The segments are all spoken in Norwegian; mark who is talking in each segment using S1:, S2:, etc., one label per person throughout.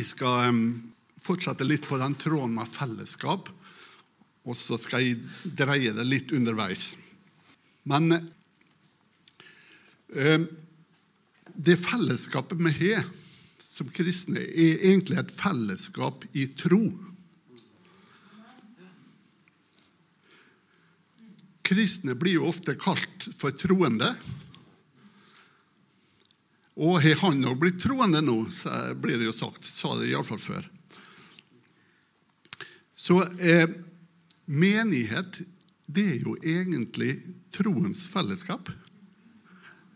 S1: Jeg skal fortsette litt på den tråden med fellesskap, og så skal jeg dreie det litt underveis. Men det fellesskapet vi har som kristne, er egentlig et fellesskap i tro. Kristne blir jo ofte kalt for troende. Og har han òg blitt troende nå, blir det jo sagt. Sa det iallfall før. Så eh, menighet, det er jo egentlig troens fellesskap.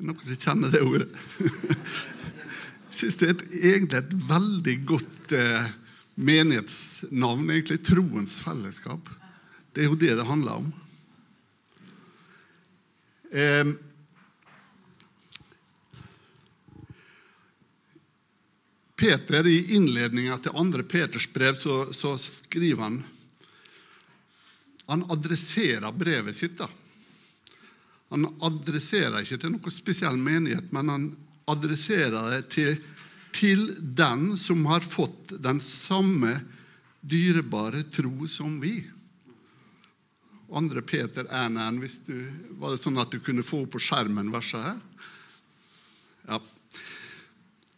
S1: Noen som kjenner det ordet? Jeg syns det er et, egentlig et veldig godt eh, menighetsnavn. egentlig Troens fellesskap. Det er jo det det handler om. Eh, Peter, I innledninga til andre Peters brev så, så skriver han Han adresserer brevet sitt. da. Han adresserer ikke til noen spesiell menighet, men han adresserer det til, til den som har fått den samme dyrebare tro som vi. Andre Peter 1.1, hvis du, var det sånn at du kunne få opp på skjermen verset her? Ja.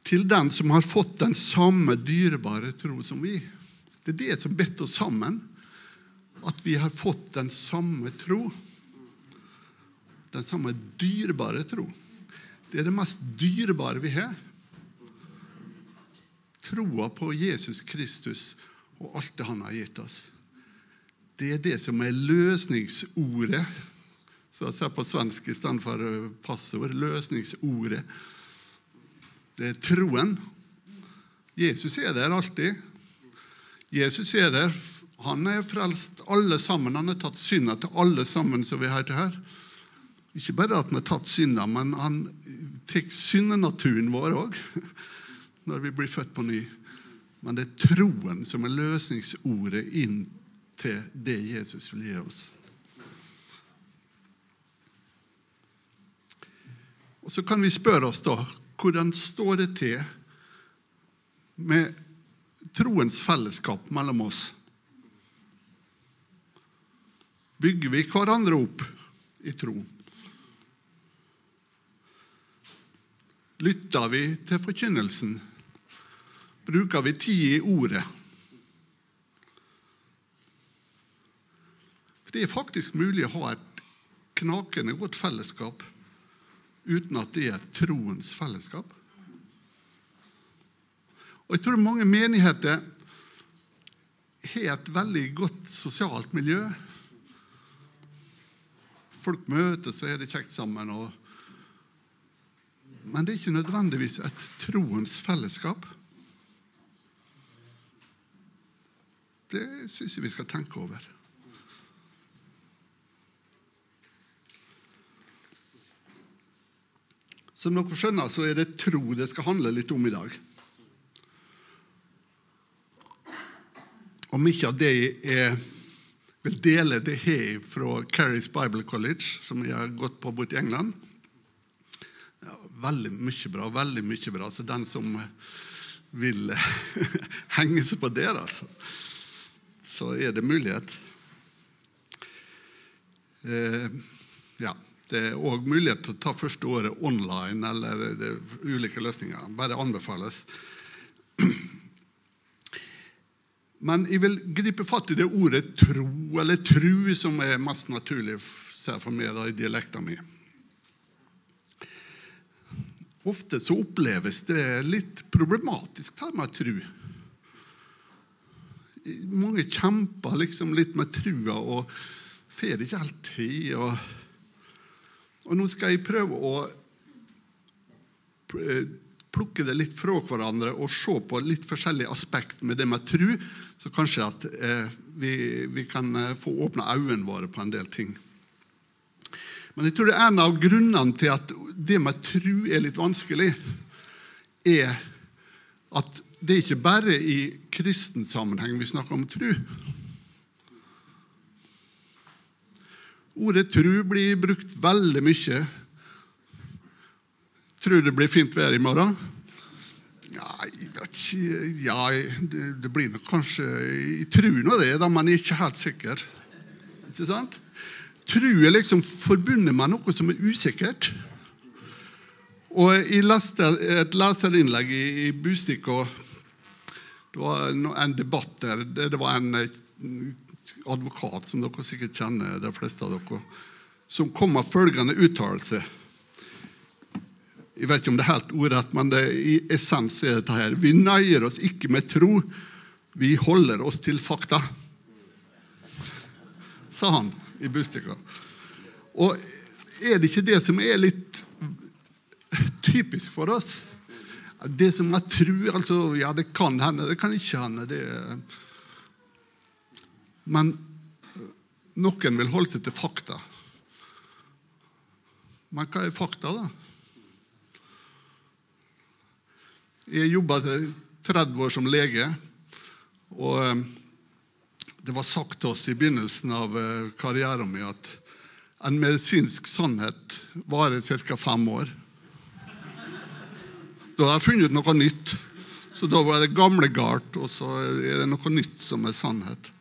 S1: Til den som har fått den samme dyrebare tro som vi. Det er det som bedt oss sammen. At vi har fått den samme tro. Den samme dyrebare tro. Det er det mest dyrebare vi har. Troa på Jesus Kristus og alt det han har gitt oss. Det er det som er løsningsordet. Så jeg ser på svensk i stedet for passord. Løsningsordet. Det er troen. Jesus er der alltid. Jesus er der. Han er frelst alle sammen. Han har tatt synda til alle sammen som vi har til her. Ikke bare at han har tatt synda, men han tar syndenaturen vår òg når vi blir født på ny. Men det er troen som er løsningsordet inn til det Jesus vil gi oss. Og Så kan vi spørre oss da hvordan står det til med troens fellesskap mellom oss? Bygger vi hverandre opp i tro? Lytter vi til forkynnelsen? Bruker vi tid i ordet? For Det er faktisk mulig å ha et knakende godt fellesskap uten at det er et troens fellesskap. Og Jeg tror mange menigheter har et veldig godt sosialt miljø. Folk møtes og har det kjekt sammen. Men det er ikke nødvendigvis et troens fellesskap. Det syns jeg vi skal tenke over. Som dere skjønner, så er det tro det skal handle litt om i dag. Og mye av det jeg vil dele, det har jeg fra Carries Bible College, som jeg har gått på borte i England. Ja, veldig mye bra. veldig mye bra. Så den som vil henge seg på der, altså, så er det mulighet. Eh, ja. Det er òg mulighet til å ta første året online eller er ulike løsninger. Bare anbefales. Men jeg vil gripe fatt i det ordet tro, eller tru, som er mest naturlig for meg da, i dialekten min. Ofte så oppleves det litt problematisk det med tru. Mange kjemper liksom litt med trua og får ikke helt til. og og nå skal jeg prøve å eh, plukke det litt fra hverandre og se på litt forskjellige aspekt med det med tru, så kanskje at eh, vi, vi, kan eh, få åpna øynene våre på en del ting. Men jeg tror det er en av grunnene til at det med tru er litt vanskelig, er at det er ikke bare i kristen sammenheng vi snakker om tru. Ordet tru blir brukt veldig mye. Tror det blir fint vær i morgen? Nei, vet Ja, det, blir nok kanskje Jeg tror nå det, da, men jeg er ikke helt sikker. Ikke sant? Tru er liksom forbundet med noe som er usikkert. Og Jeg leste et leserinnlegg i, i Bustik, og det var en debatt der. Det var en advokat, som dere sikkert kjenner, de fleste av dere, som kom med følgende uttalelse. Jeg vet ikke om det er helt ordrett, men det, i essens er dette her. Vi nøyer oss ikke med tro, vi holder oss til fakta. Sa han i Bustika. Og er det ikke det som er litt typisk for oss? Det som jeg tror altså, Ja, det kan hende, det kan ikke hende. det Men noen vil holde seg til fakta. Men hva er fakta, da? Jeg jobba 30 år som lege. og eh, Det var sagt til oss i begynnelsen av eh, karrieren min at en medisinsk sannhet varer ca. fem år. Da har jeg funnet noe nytt. Så da var det gamle galt, og så er det noe nytt som er sannhet.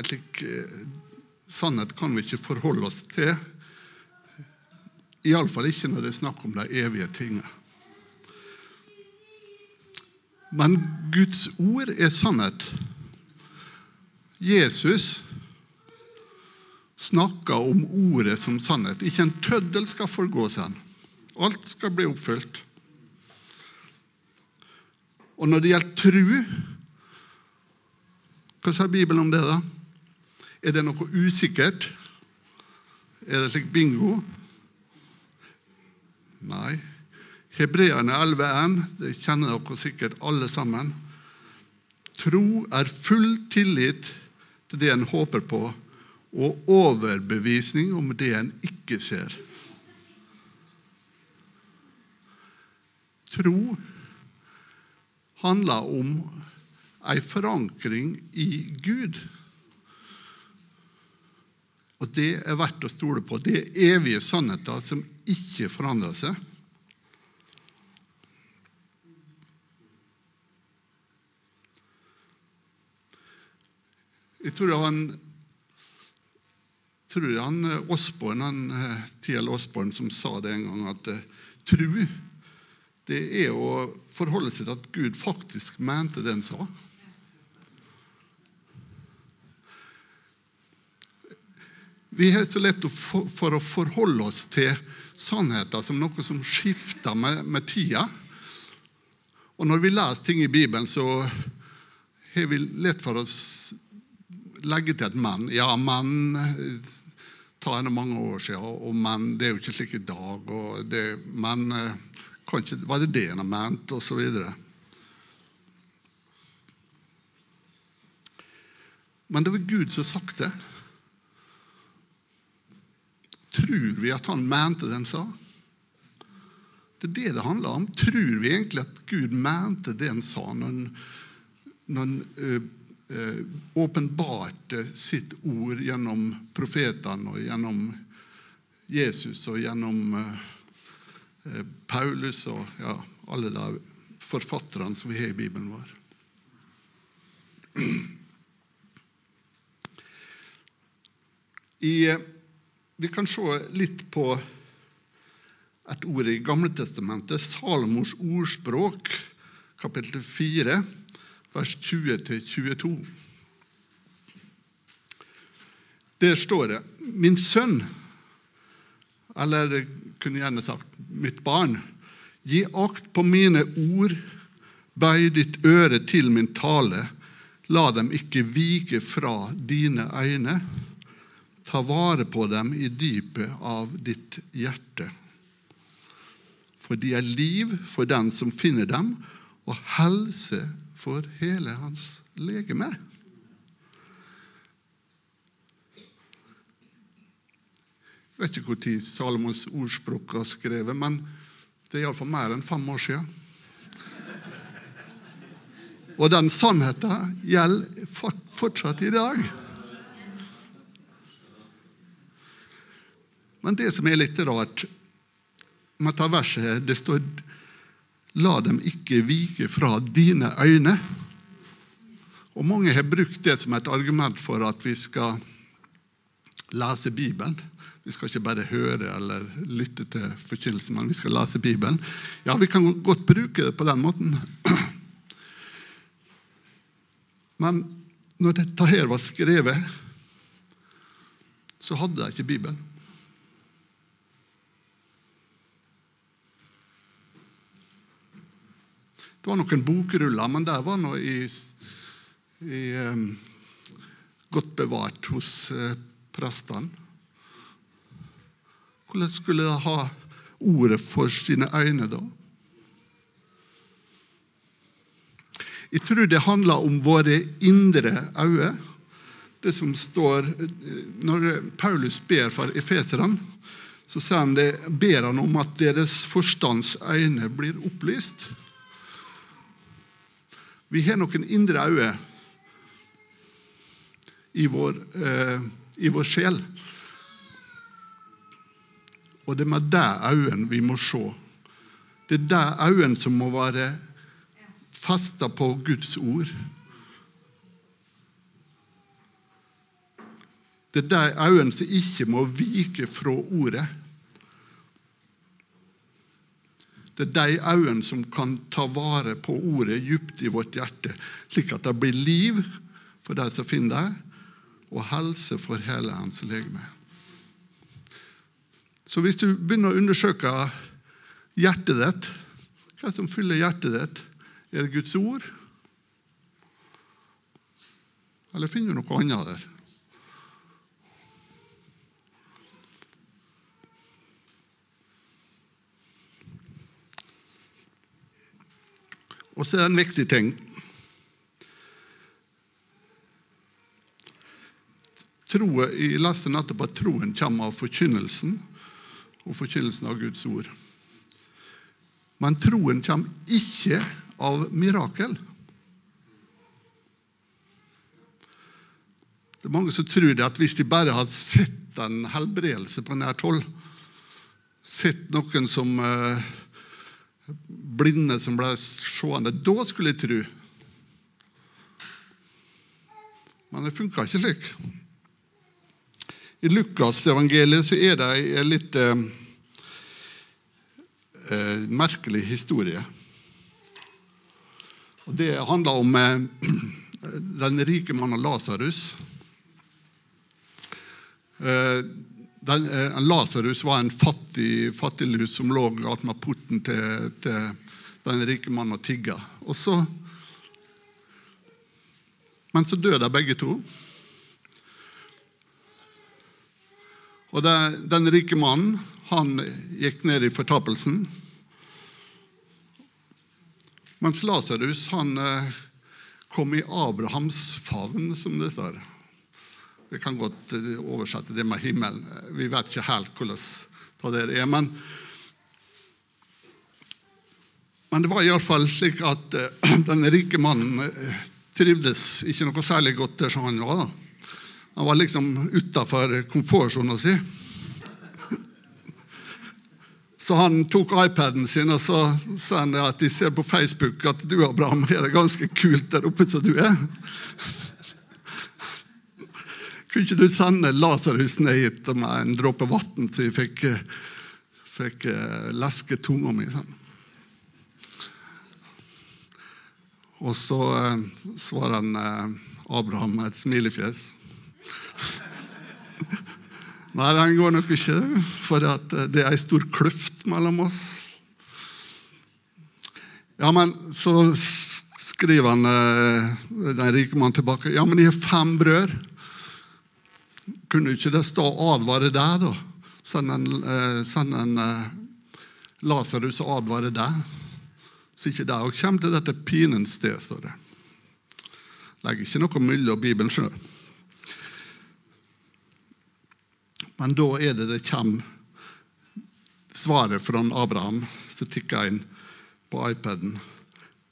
S1: En slik eh, sannhet kan vi ikke forholde oss til. Iallfall ikke når det er snakk om de evige tingene. Men Guds ord er sannhet. Jesus snakker om ordet som sannhet. Ikke en tøddel skal forgå seg. Alt skal bli oppfylt. Og når det gjelder tru, hva sier Bibelen om det? da? Er det noe usikkert? Er det slik bingo? Nei. Hebreerne 11,1, det kjenner dere sikkert alle sammen. Tro er full tillit til det en håper på, og overbevisning om det en ikke ser. Tro handler om ei forankring i Gud. Og det er verdt å stole på. Det er evige sannheter som ikke forandrer seg. Jeg tror han tror han Osborn, han T.L. Osborn som sa det en gang, at uh, tru det er å forholde seg til at Gud faktisk mente det han sa. Vi har så lett for å forholde oss til sannheter som noe som skifter med, med tida. Og når vi leser ting i Bibelen, så har vi lett for å legge til et men. Ja, men tar henne mange år siden, og men det er jo ikke slik i dag. og det, Men kanskje var det det en har ment? Videre. Men det var Gud som sagt det. Tror vi at han mente det han sa? Det er det det handler om. Tror vi egentlig at Gud mente det han sa når han, når han åpenbarte sitt ord gjennom profetene og gjennom Jesus og gjennom Paulus og ja, alle de forfatterne som vi har i Bibelen vår? I vi kan se litt på et ord i Gamletestamentet, Salomos ordspråk, kapittel 4, vers 20-22. Der står det Min sønn, eller jeg kunne gjerne sagt mitt barn, gi akt på mine ord, bøy ditt øre til min tale, la dem ikke vike fra dine øyne. Ta vare på dem i dypet av ditt hjerte. For de er liv for den som finner dem, og helse for hele hans legeme. Jeg vet ikke når Salomos ordspråk var skrevet, men det er iallfall mer enn fem år siden. Og den sannheten gjelder fortsatt i dag. Men det som er litt rart med dette verset her, det står La dem ikke vike fra dine øyne. Og Mange har brukt det som et argument for at vi skal lese Bibelen. Vi skal ikke bare høre eller lytte til forkynnelsen, men vi skal lese Bibelen. Ja, vi kan godt bruke det på den måten. Men når dette her var skrevet, så hadde de ikke Bibelen. Det var noen bokruller, men det var nå i, i um, godt bevart hos uh, prestene. Hvordan skulle de ha ordet for sine øyne da? Jeg tror det handler om våre indre øyne. Det som står Når Paulus ber for efeserne, så ber han om at deres forstands øyne blir opplyst. Vi har noen indre øyne i eh, i vår sjel. Og det er med de øynene vi må se. Det er de øynene som må være festa på Guds ord. Det er de øynene som ikke må vike fra ordet. Det er de øynene som kan ta vare på ordet djupt i vårt hjerte, slik at det blir liv for de som finner det, og helse for hele hans legeme. Så hvis du begynner å undersøke hjertet ditt, hva som fyller hjertet ditt, er det Guds ord? Eller finner du noe annet der? Og så er det en viktig ting. Troe, jeg leste nettopp at troen kommer av forkynnelsen og forkynnelsen av Guds ord. Men troen kommer ikke av mirakel. Det er Mange som tror det at hvis de bare hadde sett en helbredelse på nært hold, sett noen som eh, blinde som ble seende. Da skulle jeg tro. Men det funka ikke slik. I Lukas-evangeliet så er det en litt eh, eh, merkelig historie. Og Det handler om eh, den rike mannen Lasarus. Eh, Eh, Lasarus var en fattig fattiglus som lå attmed porten til, til, den rike mannen og tigga. Og så, men så døde de begge to. Og det, Den rike mannen han gikk ned i fortapelsen. Mens Lasarus eh, kom i Abrahams favn, som det står. Vi kan godt eh, oversette det med himmelen. Vi vet ikke helt hvordan det er. Men, men det var iallfall slik at uh, den rike mannen uh, trivdes ikke noe særlig godt der som han var. da. Han var liksom utafor komfortsona si. Så han tok iPaden sin og så sa han at de ser på Facebook at du Abraham, er det ganske kult der oppe som du er. Kunne ikke du sende Lasarus ned hit med en dråpe vann, så jeg fikk, fikk eh, leske tunga mi? Sånn. Og så eh, svarer han eh, Abraham med et smilefjes. Nei, den går nok ikke, for det er ei stor kløft mellom oss. Ja, men så skriver han den rike mannen tilbake. Ja, men jeg har fem brød. Kunne ikke det stå og advare deg, da? Send en, eh, send en eh, Lasarus og advare deg, så ikke det òg kommer til dette pinens sted, står det. Legger ikke noe mellom Bibelen sjøl. Men da er det det kommer svaret fra Abraham som tikker inn på iPaden.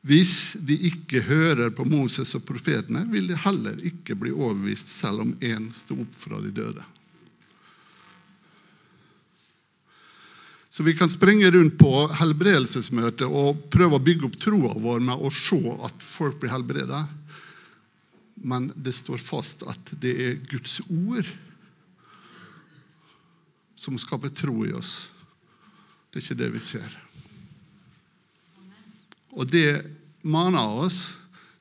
S1: Hvis de ikke hører på Moses og profetene, vil de heller ikke bli overbevist selv om én sto opp fra de døde. Så vi kan springe rundt på helbredelsesmøtet og prøve å bygge opp troa vår med å se at folk blir helbreda. Men det står fast at det er Guds ord som skaper tro i oss. Det er ikke det vi ser. Og det maner oss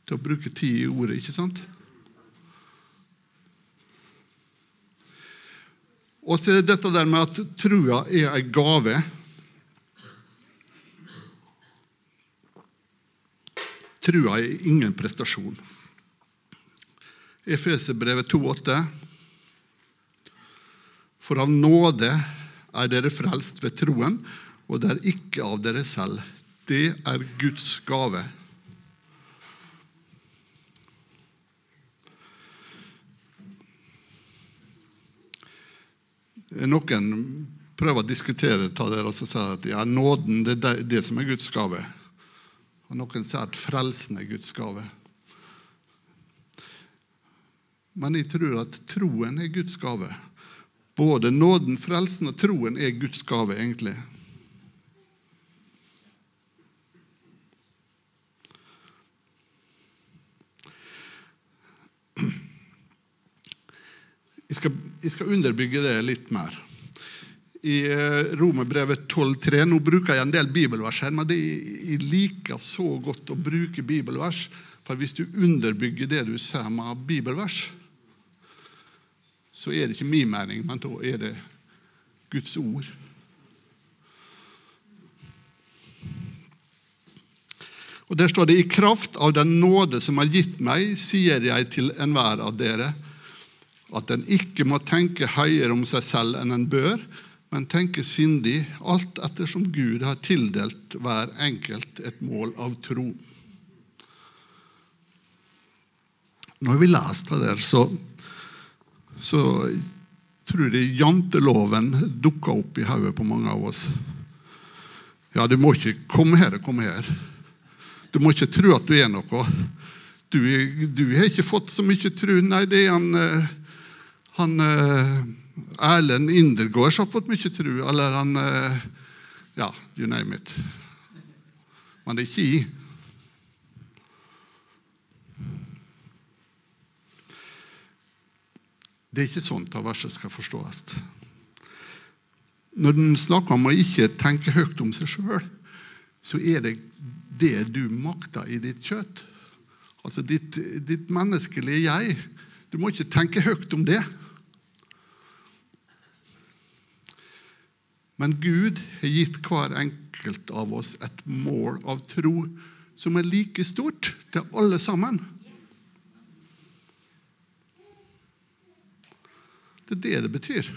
S1: til å bruke tid i ordet, ikke sant? Og så er det dette der med at trua er ei gave. Trua er ingen prestasjon. Efeserbrevet 2,8. For av nåde er dere frelst ved troen, og det er ikke av dere selv. Det er Guds gave. Noen prøver å diskutere ta det og sier at ja, nåden det er det som er Guds gave. Og noen sier at frelsen er Guds gave. Men jeg tror at troen er Guds gave. Både nåden, frelsen og troen er Guds gave, egentlig. Jeg skal, jeg skal underbygge det litt mer. I eh, Romerbrevet 12,3 Nå bruker jeg en del bibelvers her, men det, jeg liker så godt å bruke bibelvers. For hvis du underbygger det du ser med bibelvers, så er det ikke min mening, men da er det Guds ord. Og Der står det i kraft av den nåde som er gitt meg, sier jeg til enhver av dere at en ikke må tenke høyere om seg selv enn en bør, men tenke sindig, alt ettersom Gud har tildelt hver enkelt et mål av tro. Når vi leser det der, så, så tror jeg janteloven dukker opp i hodet på mange av oss. Ja, du må ikke komme her og komme her. Du må ikke tro at du er noe. Du, du har ikke fått så mye tro. Nei, det er han han eh, Erlend Indergårds har fått mye tru, eller han eh, Ja, you name it. Men det er ikke i. Det er ikke sånn at verset skal forstås. Når den snakker om å ikke tenke høyt om seg sjøl, så er det det du makter i ditt kjøtt. Altså ditt, ditt menneskelige jeg. Du må ikke tenke høyt om det. Men Gud har gitt hver enkelt av oss et mål av tro som er like stort til alle sammen. Det er det det betyr.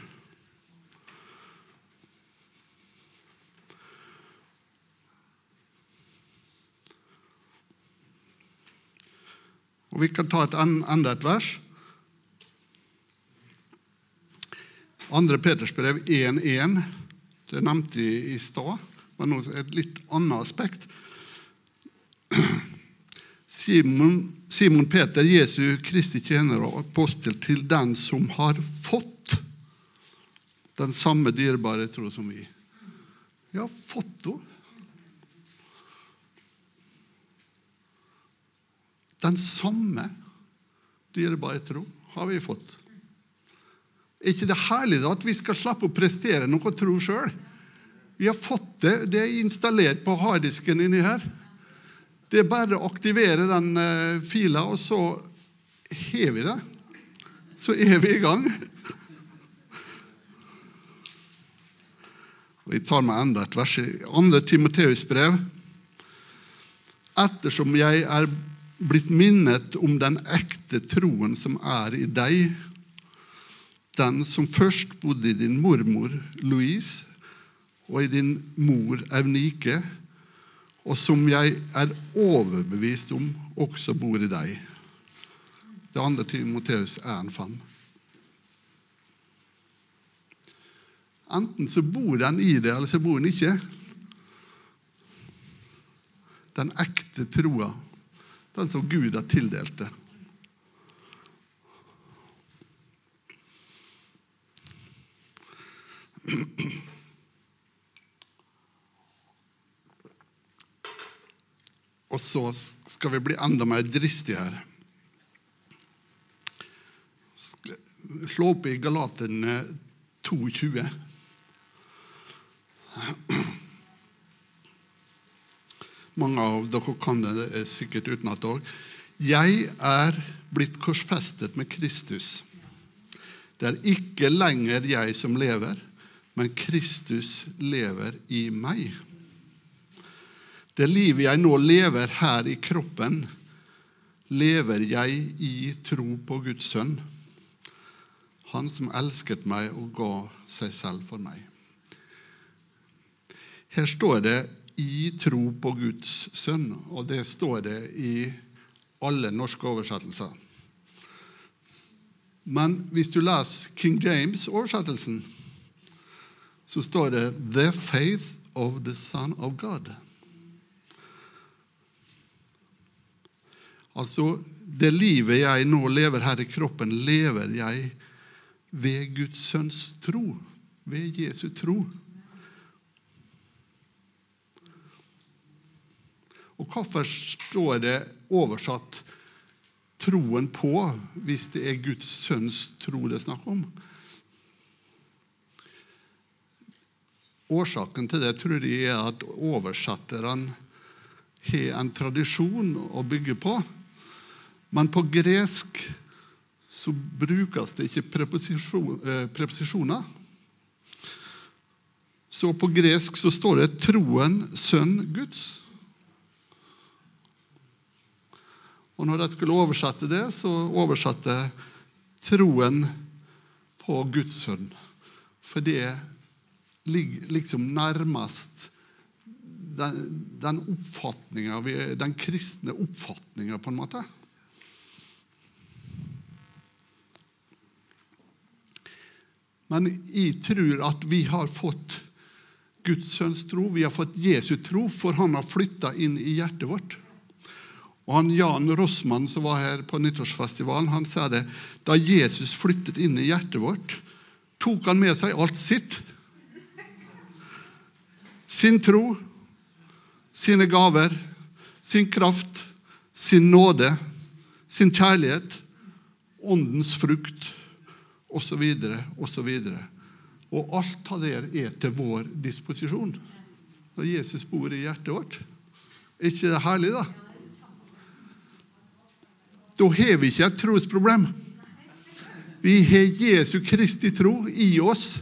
S1: Og Vi kan ta et enda et vers. 2. Peters brev 1.1. Det nevnte jeg i stad, men nå et litt annet aspekt. Simon, Simon Peter, Jesu Kristi tjener og apostel, til den som har fått den samme dyrebare tro som vi. Ja, fått henne. Den samme dyrebare tro har vi fått. Er ikke det herlig da at vi skal slappe å prestere noe tro sjøl? Vi har fått det. Det er installert på harddisken inni her. Det er bare å aktivere den uh, fila, og så har vi det. Så er vi i gang. Og Jeg tar meg enda et vers i 2. Timoteus brev. Ettersom jeg er blitt minnet om den ekte troen som er i deg, den som først bodde i din mormor Louise og i din mor Eunike, og som jeg er overbevist om også bor i deg. Det andre Timoteus 1,5. Enten så bor den i det, eller så bor den ikke. Den ekte troa, den som Gud har tildelt det. Og så skal vi bli enda mer dristige her. Slå opp i Galaterne 22. Mange av dere kan det sikkert utenat òg. Jeg er blitt korsfestet med Kristus. Det er ikke lenger jeg som lever men Kristus lever i meg. Det livet jeg nå lever her i kroppen, lever jeg i tro på Guds sønn, han som elsket meg og ga seg selv for meg. Her står det 'i tro på Guds sønn', og det står det i alle norske oversettelser. Men hvis du leser King James-oversettelsen, så står det 'The faith of the Son of God'. Altså, det livet jeg nå lever her i kroppen, lever jeg ved Guds sønns tro. Ved Jesu tro. Og hvorfor står det oversatt 'troen på' hvis det er Guds sønns tro det er snakk om? Årsaken til det tror jeg er at oversetterne har en tradisjon å bygge på. Men på gresk så brukes det ikke preposisjoner. Så på gresk så står det 'troen, sønn, Guds'. Og når de skulle oversette det, så oversatte troen på Guds sønn. For det ligger liksom nærmest den, den, den kristne oppfatninga, på en måte. Men jeg tror at vi har fått Guds sønns tro, vi har fått Jesu tro, for han har flytta inn i hjertet vårt. Og han Jan Rossmann som var her på nyttårsfestivalen, han sa det da Jesus flyttet inn i hjertet vårt, tok han med seg alt sitt. Sin tro, sine gaver, sin kraft, sin nåde, sin kjærlighet, åndens frukt osv. osv. Og alt av det er til vår disposisjon når Jesus bor i hjertet vårt. Er ikke det herlig, da? Da har vi ikke et trosproblem. Vi har Jesu Kristi tro i oss.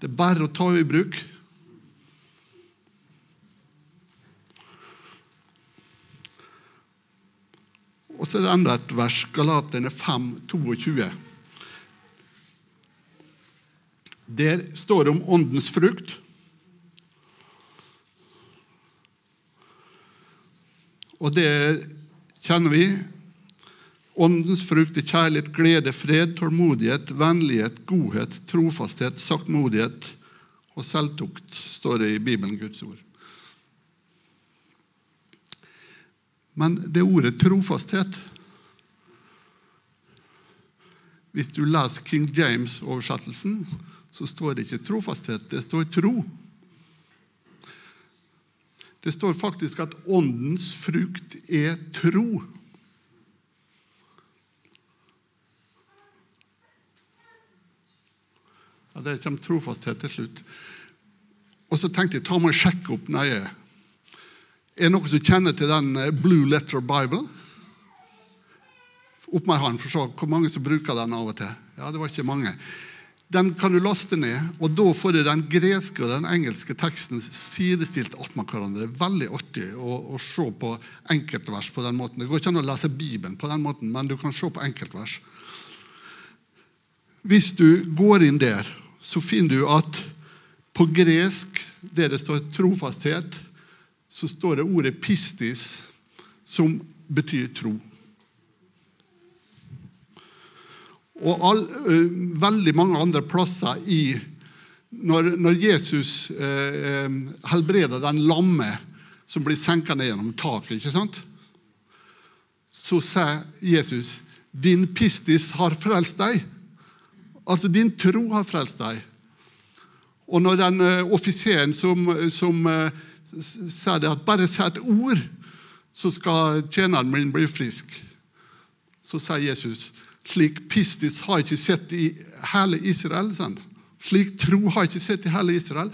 S1: Det er bare å ta i bruk. Og så er det enda et vers, Galaterne 5, 22. Der står det om åndens frukt. Og det kjenner vi Åndens frukt er kjærlighet, glede, fred, tålmodighet, vennlighet, godhet, trofasthet, saktmodighet og selvtukt, står det i Bibelen, Guds ord. Men det ordet trofasthet Hvis du leser King James-oversettelsen, så står det ikke trofasthet, det står tro. Det står faktisk at åndens frukt er tro. Ja, Det kommer trofasthet til slutt. Og så tenkte jeg ta meg og sjekke opp nøye. Er det noen som kjenner til den eh, Blue Letter Bible? Opp med hånden for å se hvor mange som bruker den av og til. Ja, det var ikke mange. Den kan du laste ned, og da får du den greske og den engelske teksten sidestilt attmed hverandre. Er veldig artig å, å, se på enkeltvers på den måten. Det går ikke an å lese Bibelen på den måten, men du kan se på enkeltvers. Hvis du går inn der så finner du at på gresk, der det står trofasthet, så står det ordet 'pistis', som betyr tro. Og all, veldig mange andre plasser i Når, når Jesus eh, helbreder den lamme som blir senka ned gjennom taket, ikke sant? så sier Jesus 'Din pistis har frelst deg'. Altså, din tro har frelst deg. Og når den uh, offiseren som, som uh, sa de at bare si et ord, så skal tjeneren min bli frisk. Så sier Jesus slik pistis har jeg ikke sett i hele Israel. Sånn. Slik tro har jeg ikke sett i hele Israel.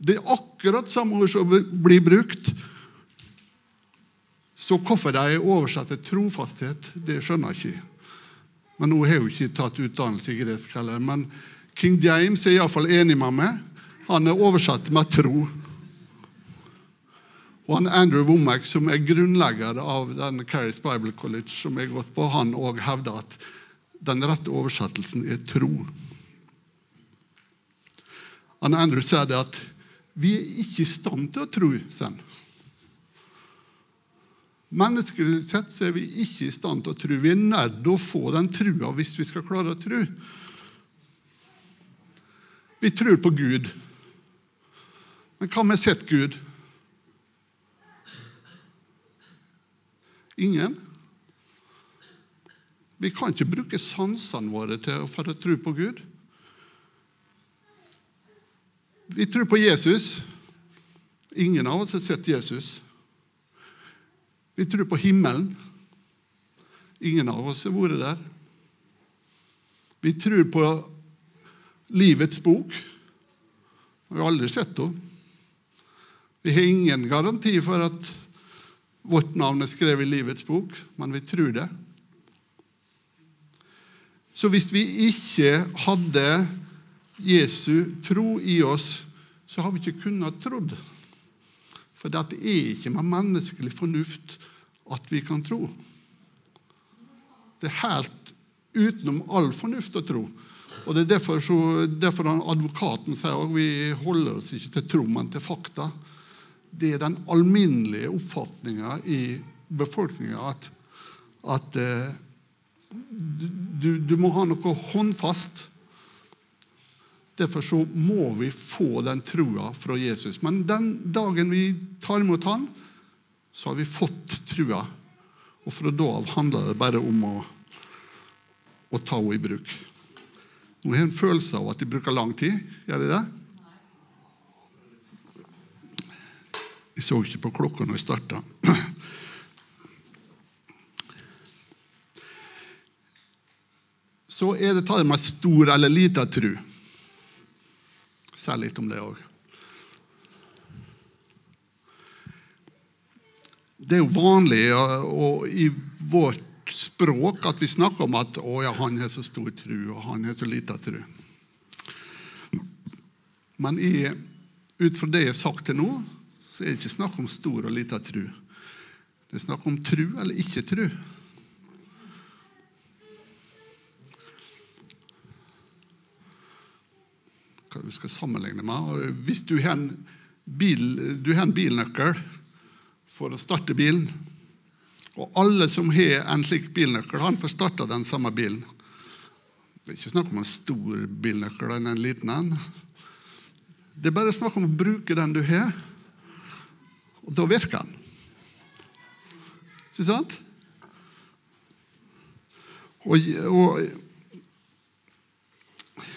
S1: Det er akkurat samme ord som blir brukt. Så hvorfor de er oversatt til trofasthet, det skjønner jeg ikke. Men Nå har jo ikke tatt utdannelse i gresk heller. Men King James er iallfall enig med meg. Han er oversatt med tro. Og han Andrew Womack, som er grunnlegger av den Carries Bible College, som jeg gått på, han òg hevder at den rette oversettelsen er tro. Han Andrew sier det at vi er ikke i stand til å tro. Sen. Menneskelig sett så er vi ikke i stand til å tro. Vi er nødt til å få den trua hvis vi skal klare å tro. Vi tror på Gud. Men hva med sett Gud? Ingen. Vi kan ikke bruke sansene våre til, å tro på Gud. Vi tror på Jesus. Ingen av oss har sett Jesus. Vi tror på himmelen. Ingen av oss har vært der. Vi tror på livets bok. Vi har aldri sett henne. Vi har ingen garanti for at Vårt navn er skrevet i livets bok, men vi tror det. Så hvis vi ikke hadde Jesu tro i oss, så har vi ikke kunnet trodd. For det er ikke med menneskelig fornuft at vi kan tro. Det er helt utenom all fornuft å tro. Og Det er derfor, så, derfor advokaten sier at vi holder oss ikke til tro, men til fakta det er den alminnelige oppfatninga i befolkninga at, at eh, du, du, må ha noe håndfast. Derfor så må vi få den trua fra Jesus. Men den dagen vi tar imot Han, så har vi fått trua. Og fra da av handler det bare om å, å ta henne i bruk. Nå har jeg en følelse av at de bruker lang tid. Gjør de det? Jeg så ikke på klokka når jeg starta. Så er det tatt med stor eller lita tru. Si litt om det òg. Det er jo vanlig og i vårt språk at vi snakker om at å ja, han har så stor tru, og han har så lita tru. Men i, ut fra det jeg har sagt til nå, så er det ikke snakk om stor og lita tru. Det er snakk om tru eller ikke tru. Hva du skal sammenligne med. Hvis du har en, bil, bilnøkkel for å starte bilen, og alle som har en slik bilnøkkel, han får starta den samme bilen. Det er ikke snakk om en stor bilnøkkel enn en liten en. Det er bare snakk om å bruke den du har. Og da virker han. Ikke sant? Og, og,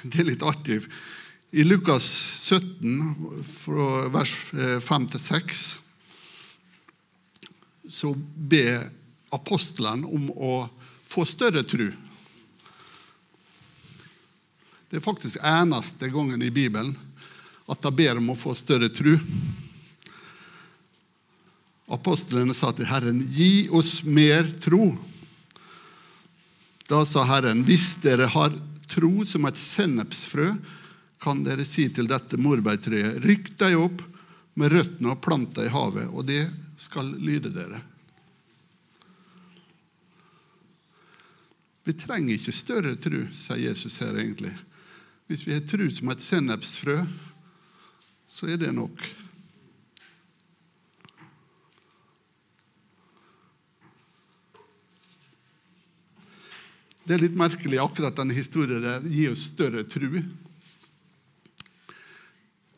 S1: Det er litt artig. I Lukas 17, fra vers 5 til 6, så ber apostelen om å få større tru. Det er faktisk eneste gangen i Bibelen at de ber om å få større tru. Apostlene sa til Herren, 'Gi oss mer tro.' Da sa Herren, 'Hvis dere har tro som et sennepsfrø, kan dere si til dette morbærtreet:" 'Rykk deg opp med røttene og plant deg i havet, og det skal lyde dere.' Vi trenger ikke større tro, sier Jesus her egentlig. Hvis vi har tro som et sennepsfrø, så er det nok. Det er litt merkelig akkurat denne historien der gir oss større tru.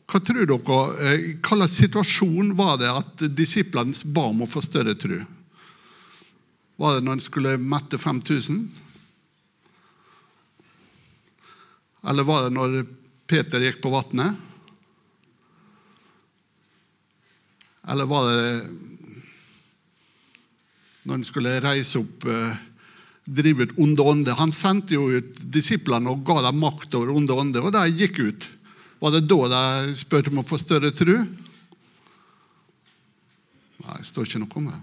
S1: Hva tror dere, eh, Hva slags situasjon var det at disiplene ba om å få større tru? Var det når en skulle mette 5000? Eller var det når Peter gikk på vannet? Eller var det når han skulle reise opp eh, drive ut onde ånder. Han sendte jo ut disiplene og ga dem makt over onde ånder, og de gikk ut. Var det da de spurte om å få større tru? Nei, det står ikke noe om det.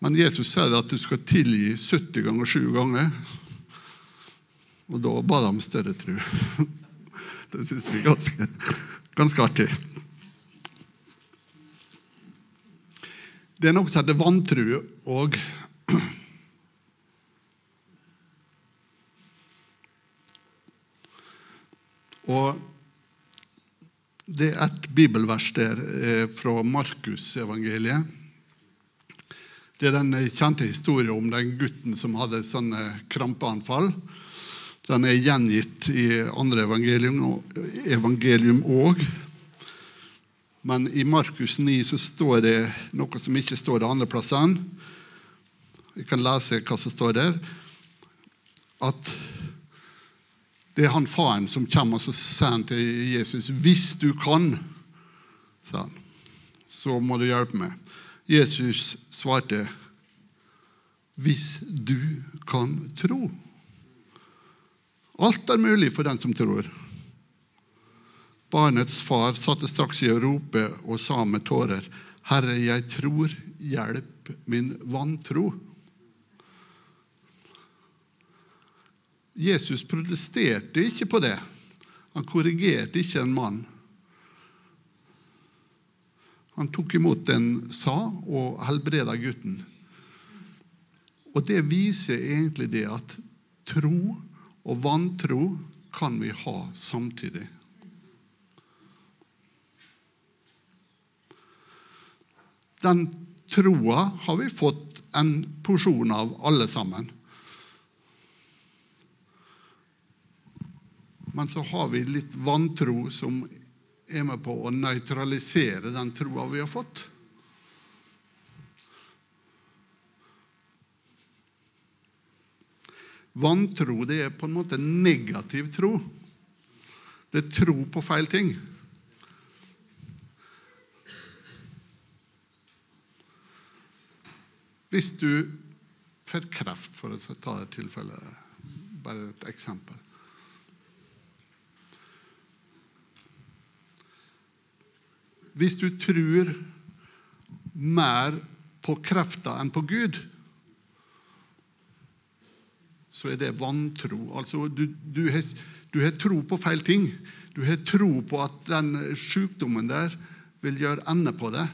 S1: Men Jesus sier at du skal tilgi 70 ganger 7 ganger. Og da ba de større tru. Det syns vi er ganske, ganske artig. Det er noe som heter vantru òg. Og det er et bibelvers der eh, fra Markusevangeliet. Det er den kjente historien om den gutten som hadde sånne krampeanfall. Den er gjengitt i andre evangelium òg. Men i Markus 9 så står det noe som ikke står de andre plassene. Vi kan lese hva som står der. At det er han faren som kommer og sier til Jesus hvis du kan, sa han, så må du hjelpe meg. Jesus svarte hvis du kan tro. Alt er mulig for den som tror. Barnets far satte straks i å rope og sa med tårer, Herre, jeg tror, hjelp min vantro. Jesus protesterte ikke på det. Han korrigerte ikke en mann. Han tok imot det en sa, og helbreda gutten. Og Det viser egentlig det at tro og vantro kan vi ha samtidig. Den troa har vi fått en porsjon av, alle sammen. Men så har vi litt vantro som er med på å nøytralisere den troa vi har fått. Vantro det er på en måte negativ tro. Det er tro på feil ting. Hvis du får kreft, for å ta det tilfellet, bare et eksempel Hvis du tror mer på krefta enn på Gud, så er det vantro. Altså, du, du, har, du har tro på feil ting. Du har tro på at den sykdommen der vil gjøre ende på det.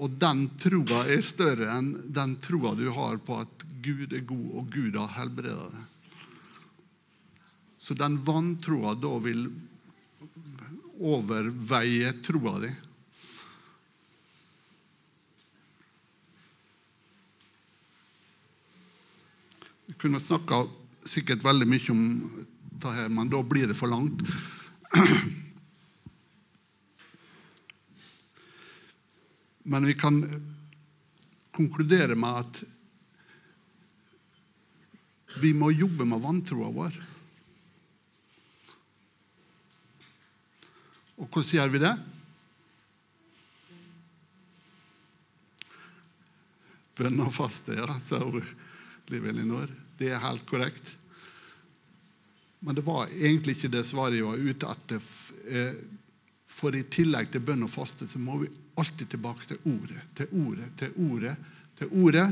S1: Og den troa er større enn den troa du har på at Gud er god, og Gud har helbreda deg. Så den vantroa da vil overveie troa di. Vi kunne snakka sikkert veldig mye om dette, men da blir det for langt. Men vi kan konkludere med at vi må jobbe med vantroa vår. Og hvordan gjør vi det? Bønn og faste, ja, sa Liv Elinor. Det er helt korrekt. Men det var egentlig ikke det svaret jeg var ute etter. Eh, for i tillegg til bønn og faste så må vi alltid tilbake til ordet, til ordet, til ordet, til ordet.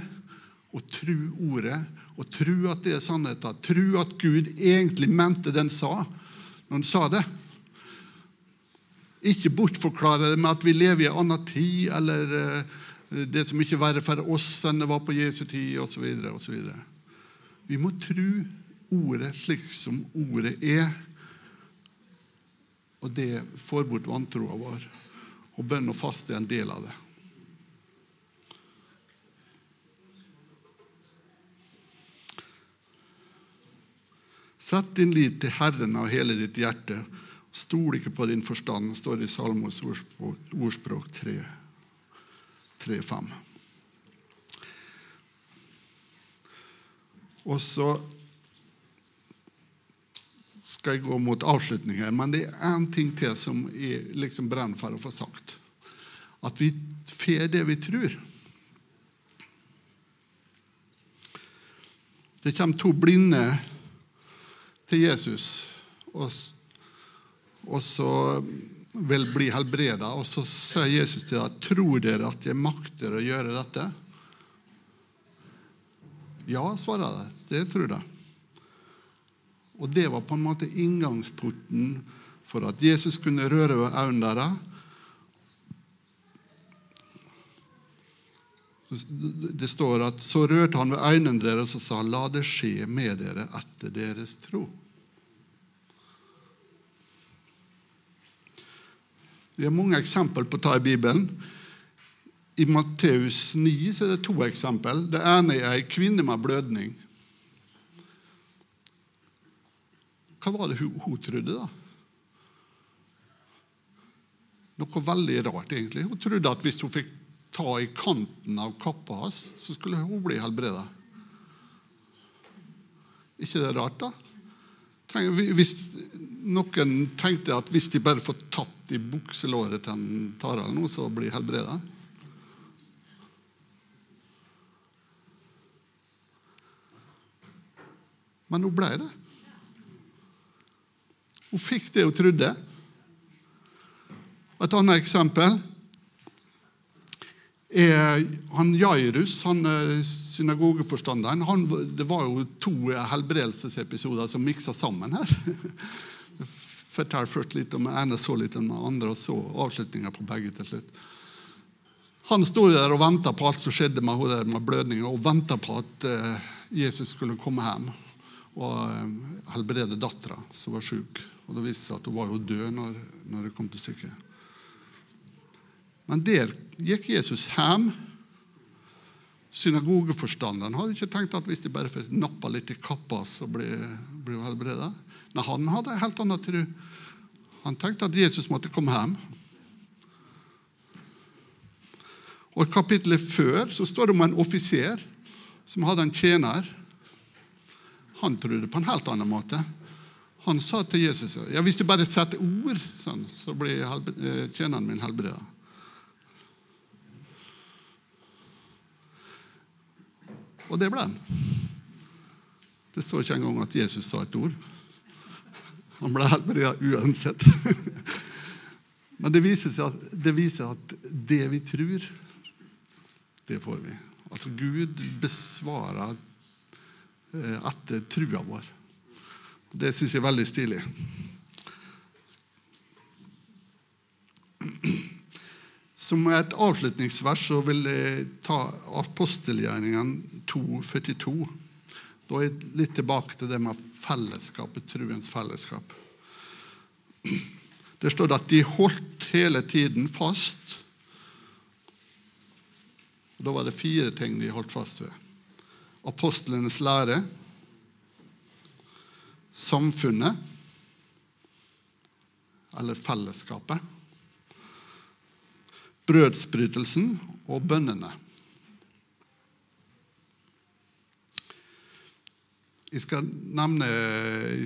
S1: Og tru ordet, og tru at det er sannheten. Tru at Gud egentlig mente det han sa, når han sa det. Ikke bortforklare det med at vi lever i en annen tid, eller uh, det som ikke verre for oss enn det var på Jesu tid, osv. Vi må tro ordet slik som ordet er. Og det får bort vantroa vår. Og bønn og faste er en del av det. Sett din lit til Herren av hele ditt hjerte Stol ikke på din forstand, står det i Salmos ordspråk 3.5. Og så skal jeg gå mot avslutning her, men det er én ting til som jeg liksom brenner for å få sagt. At vi får det vi tror. Det kommer to blinde til Jesus, og, og så vil bli helbreda. Og så sier Jesus til dem, tror dere at jeg makter å gjøre dette? Ja, svarer de. Det tror de. Og det var på en måte inngangsporten for at Jesus kunne røre ved øynene deres. Det står at så rørte han ved øynene deres og sa, la det skje med dere etter deres tro. Vi har mange eksempler på ta i Bibelen. I Matteus 9 så er det to eksempel. Det ene er ei kvinne med blødning. Hva var det hun, hun trodde, da? Noe veldig rart, egentlig. Hun trodde at hvis hun fikk ta i kanten av kappa hans, så skulle hun bli helbreda. ikke det rart, da? Hvis noen tenkte at hvis de bare får tatt i bukselåret til en Tarald nå, så blir helbreda Men hun ble det. Hun fikk det hun trodde. Et annet eksempel er han Jairus, han eh, synagogeforstanderen. Han, det var jo to helbredelsesepisoder som miksa sammen her. Fortell først litt om ene, så litt om den andre, og så avslutninga på begge til slutt. Han sto der og venta på alt som skjedde med henne med blødninger, og venta på at uh, Jesus skulle komme hjem og helbrede dattera, som var sjuk. Og Det viste seg at hun var jo død når, når det kom til stykket. Men der gikk Jesus hjem. Synagogeforstanderen hadde ikke tenkt at hvis de bare får nappa litt i kappa, så blir hun helbreda. Nei, han hadde en helt annen tro. Han tenkte at Jesus måtte komme hjem. Og I kapittelet før så står det om en offiser som hadde en tjener. Han trodde på en helt annen måte. Han sa til Jesus ja, hvis du bare setter ord, sånn, så blir eh, tjeneren min helbreda. Og det ble han. Det står ikke engang at Jesus sa et ord. Han ble helbreda uansett. Men det viser, at, det viser at det vi tror, det får vi. Altså Gud besvarer eh, etter trua vår. Det syns jeg er veldig stilig. Som et avslutningsvers så vil jeg ta apostelgjerningen 2,42. Da er jeg litt tilbake til det med fellesskapet, truens fellesskap. Der står det at de holdt hele tiden fast. Da var det fire ting de holdt fast ved. Apostlenes lære, samfunnet, eller fellesskapet brødsbrytelsen og bønnene. Jeg skal nevne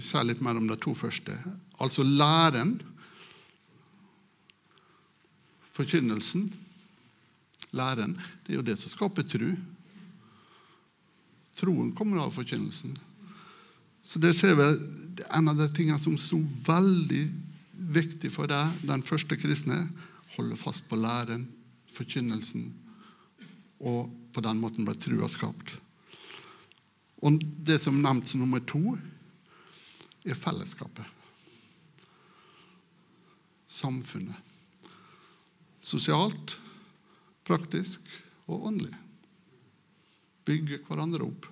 S1: seg litt mer om de to første. Altså læren, forkynnelsen. Læren det er jo det som skaper tro. Troen kommer av forkynnelsen. Så det ser vi En av de tingene som er så veldig viktig for deg, den første kristne, holde fast på læren, forkynnelsen, og på den måten ble trua skapt. Og Det som nevnt som nummer to, er fellesskapet. Samfunnet. Sosialt, praktisk og åndelig. Bygge hverandre opp.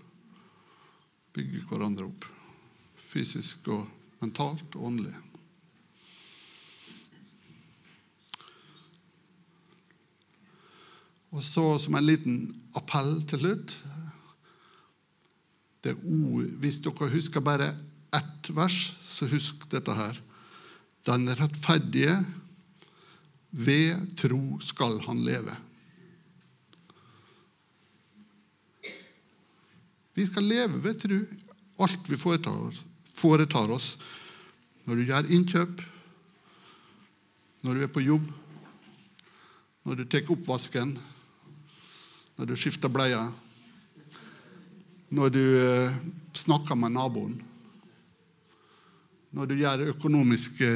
S1: Bygge hverandre opp. Fysisk og mentalt og åndelig. Og så som en liten appell til slutt Hvis dere husker bare ett vers, så husk dette her. Den rettferdige, ved tro skal han leve. Vi skal leve ved tro, alt vi foretar, foretar oss. Når du gjør innkjøp, når du er på jobb, Når du tar oppvasken, når du skifter bleier, når du eh, snakker med naboen, når du gjør økonomiske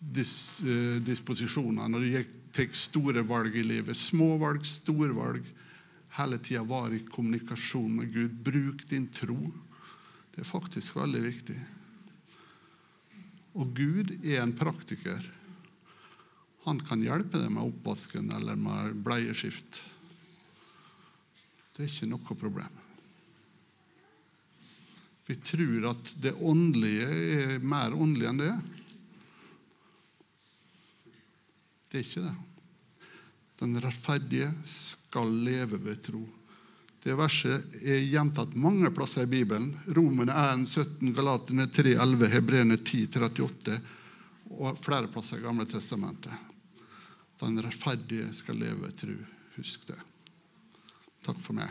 S1: dis, eh, disposisjoner, når du tar store valg i livet, små valg, store valg, hele tida var i kommunikasjon med Gud. Bruk din tro. Det er faktisk veldig viktig. Og Gud er en praktiker. Han kan hjelpe deg med oppvasken eller med bleieskift. Det er ikke noe problem. Vi tror at det åndelige er mer åndelig enn det. Det er ikke det. Den rettferdige skal leve ved tro. Det verset er gjentatt mange plasser i Bibelen. Romene 1, 17, Galatene 3, 11, Hebreene 10, 38 og flere plasser i Gamle Testamentet. Den rettferdige skal leve tru. Husk det. Takk for meg.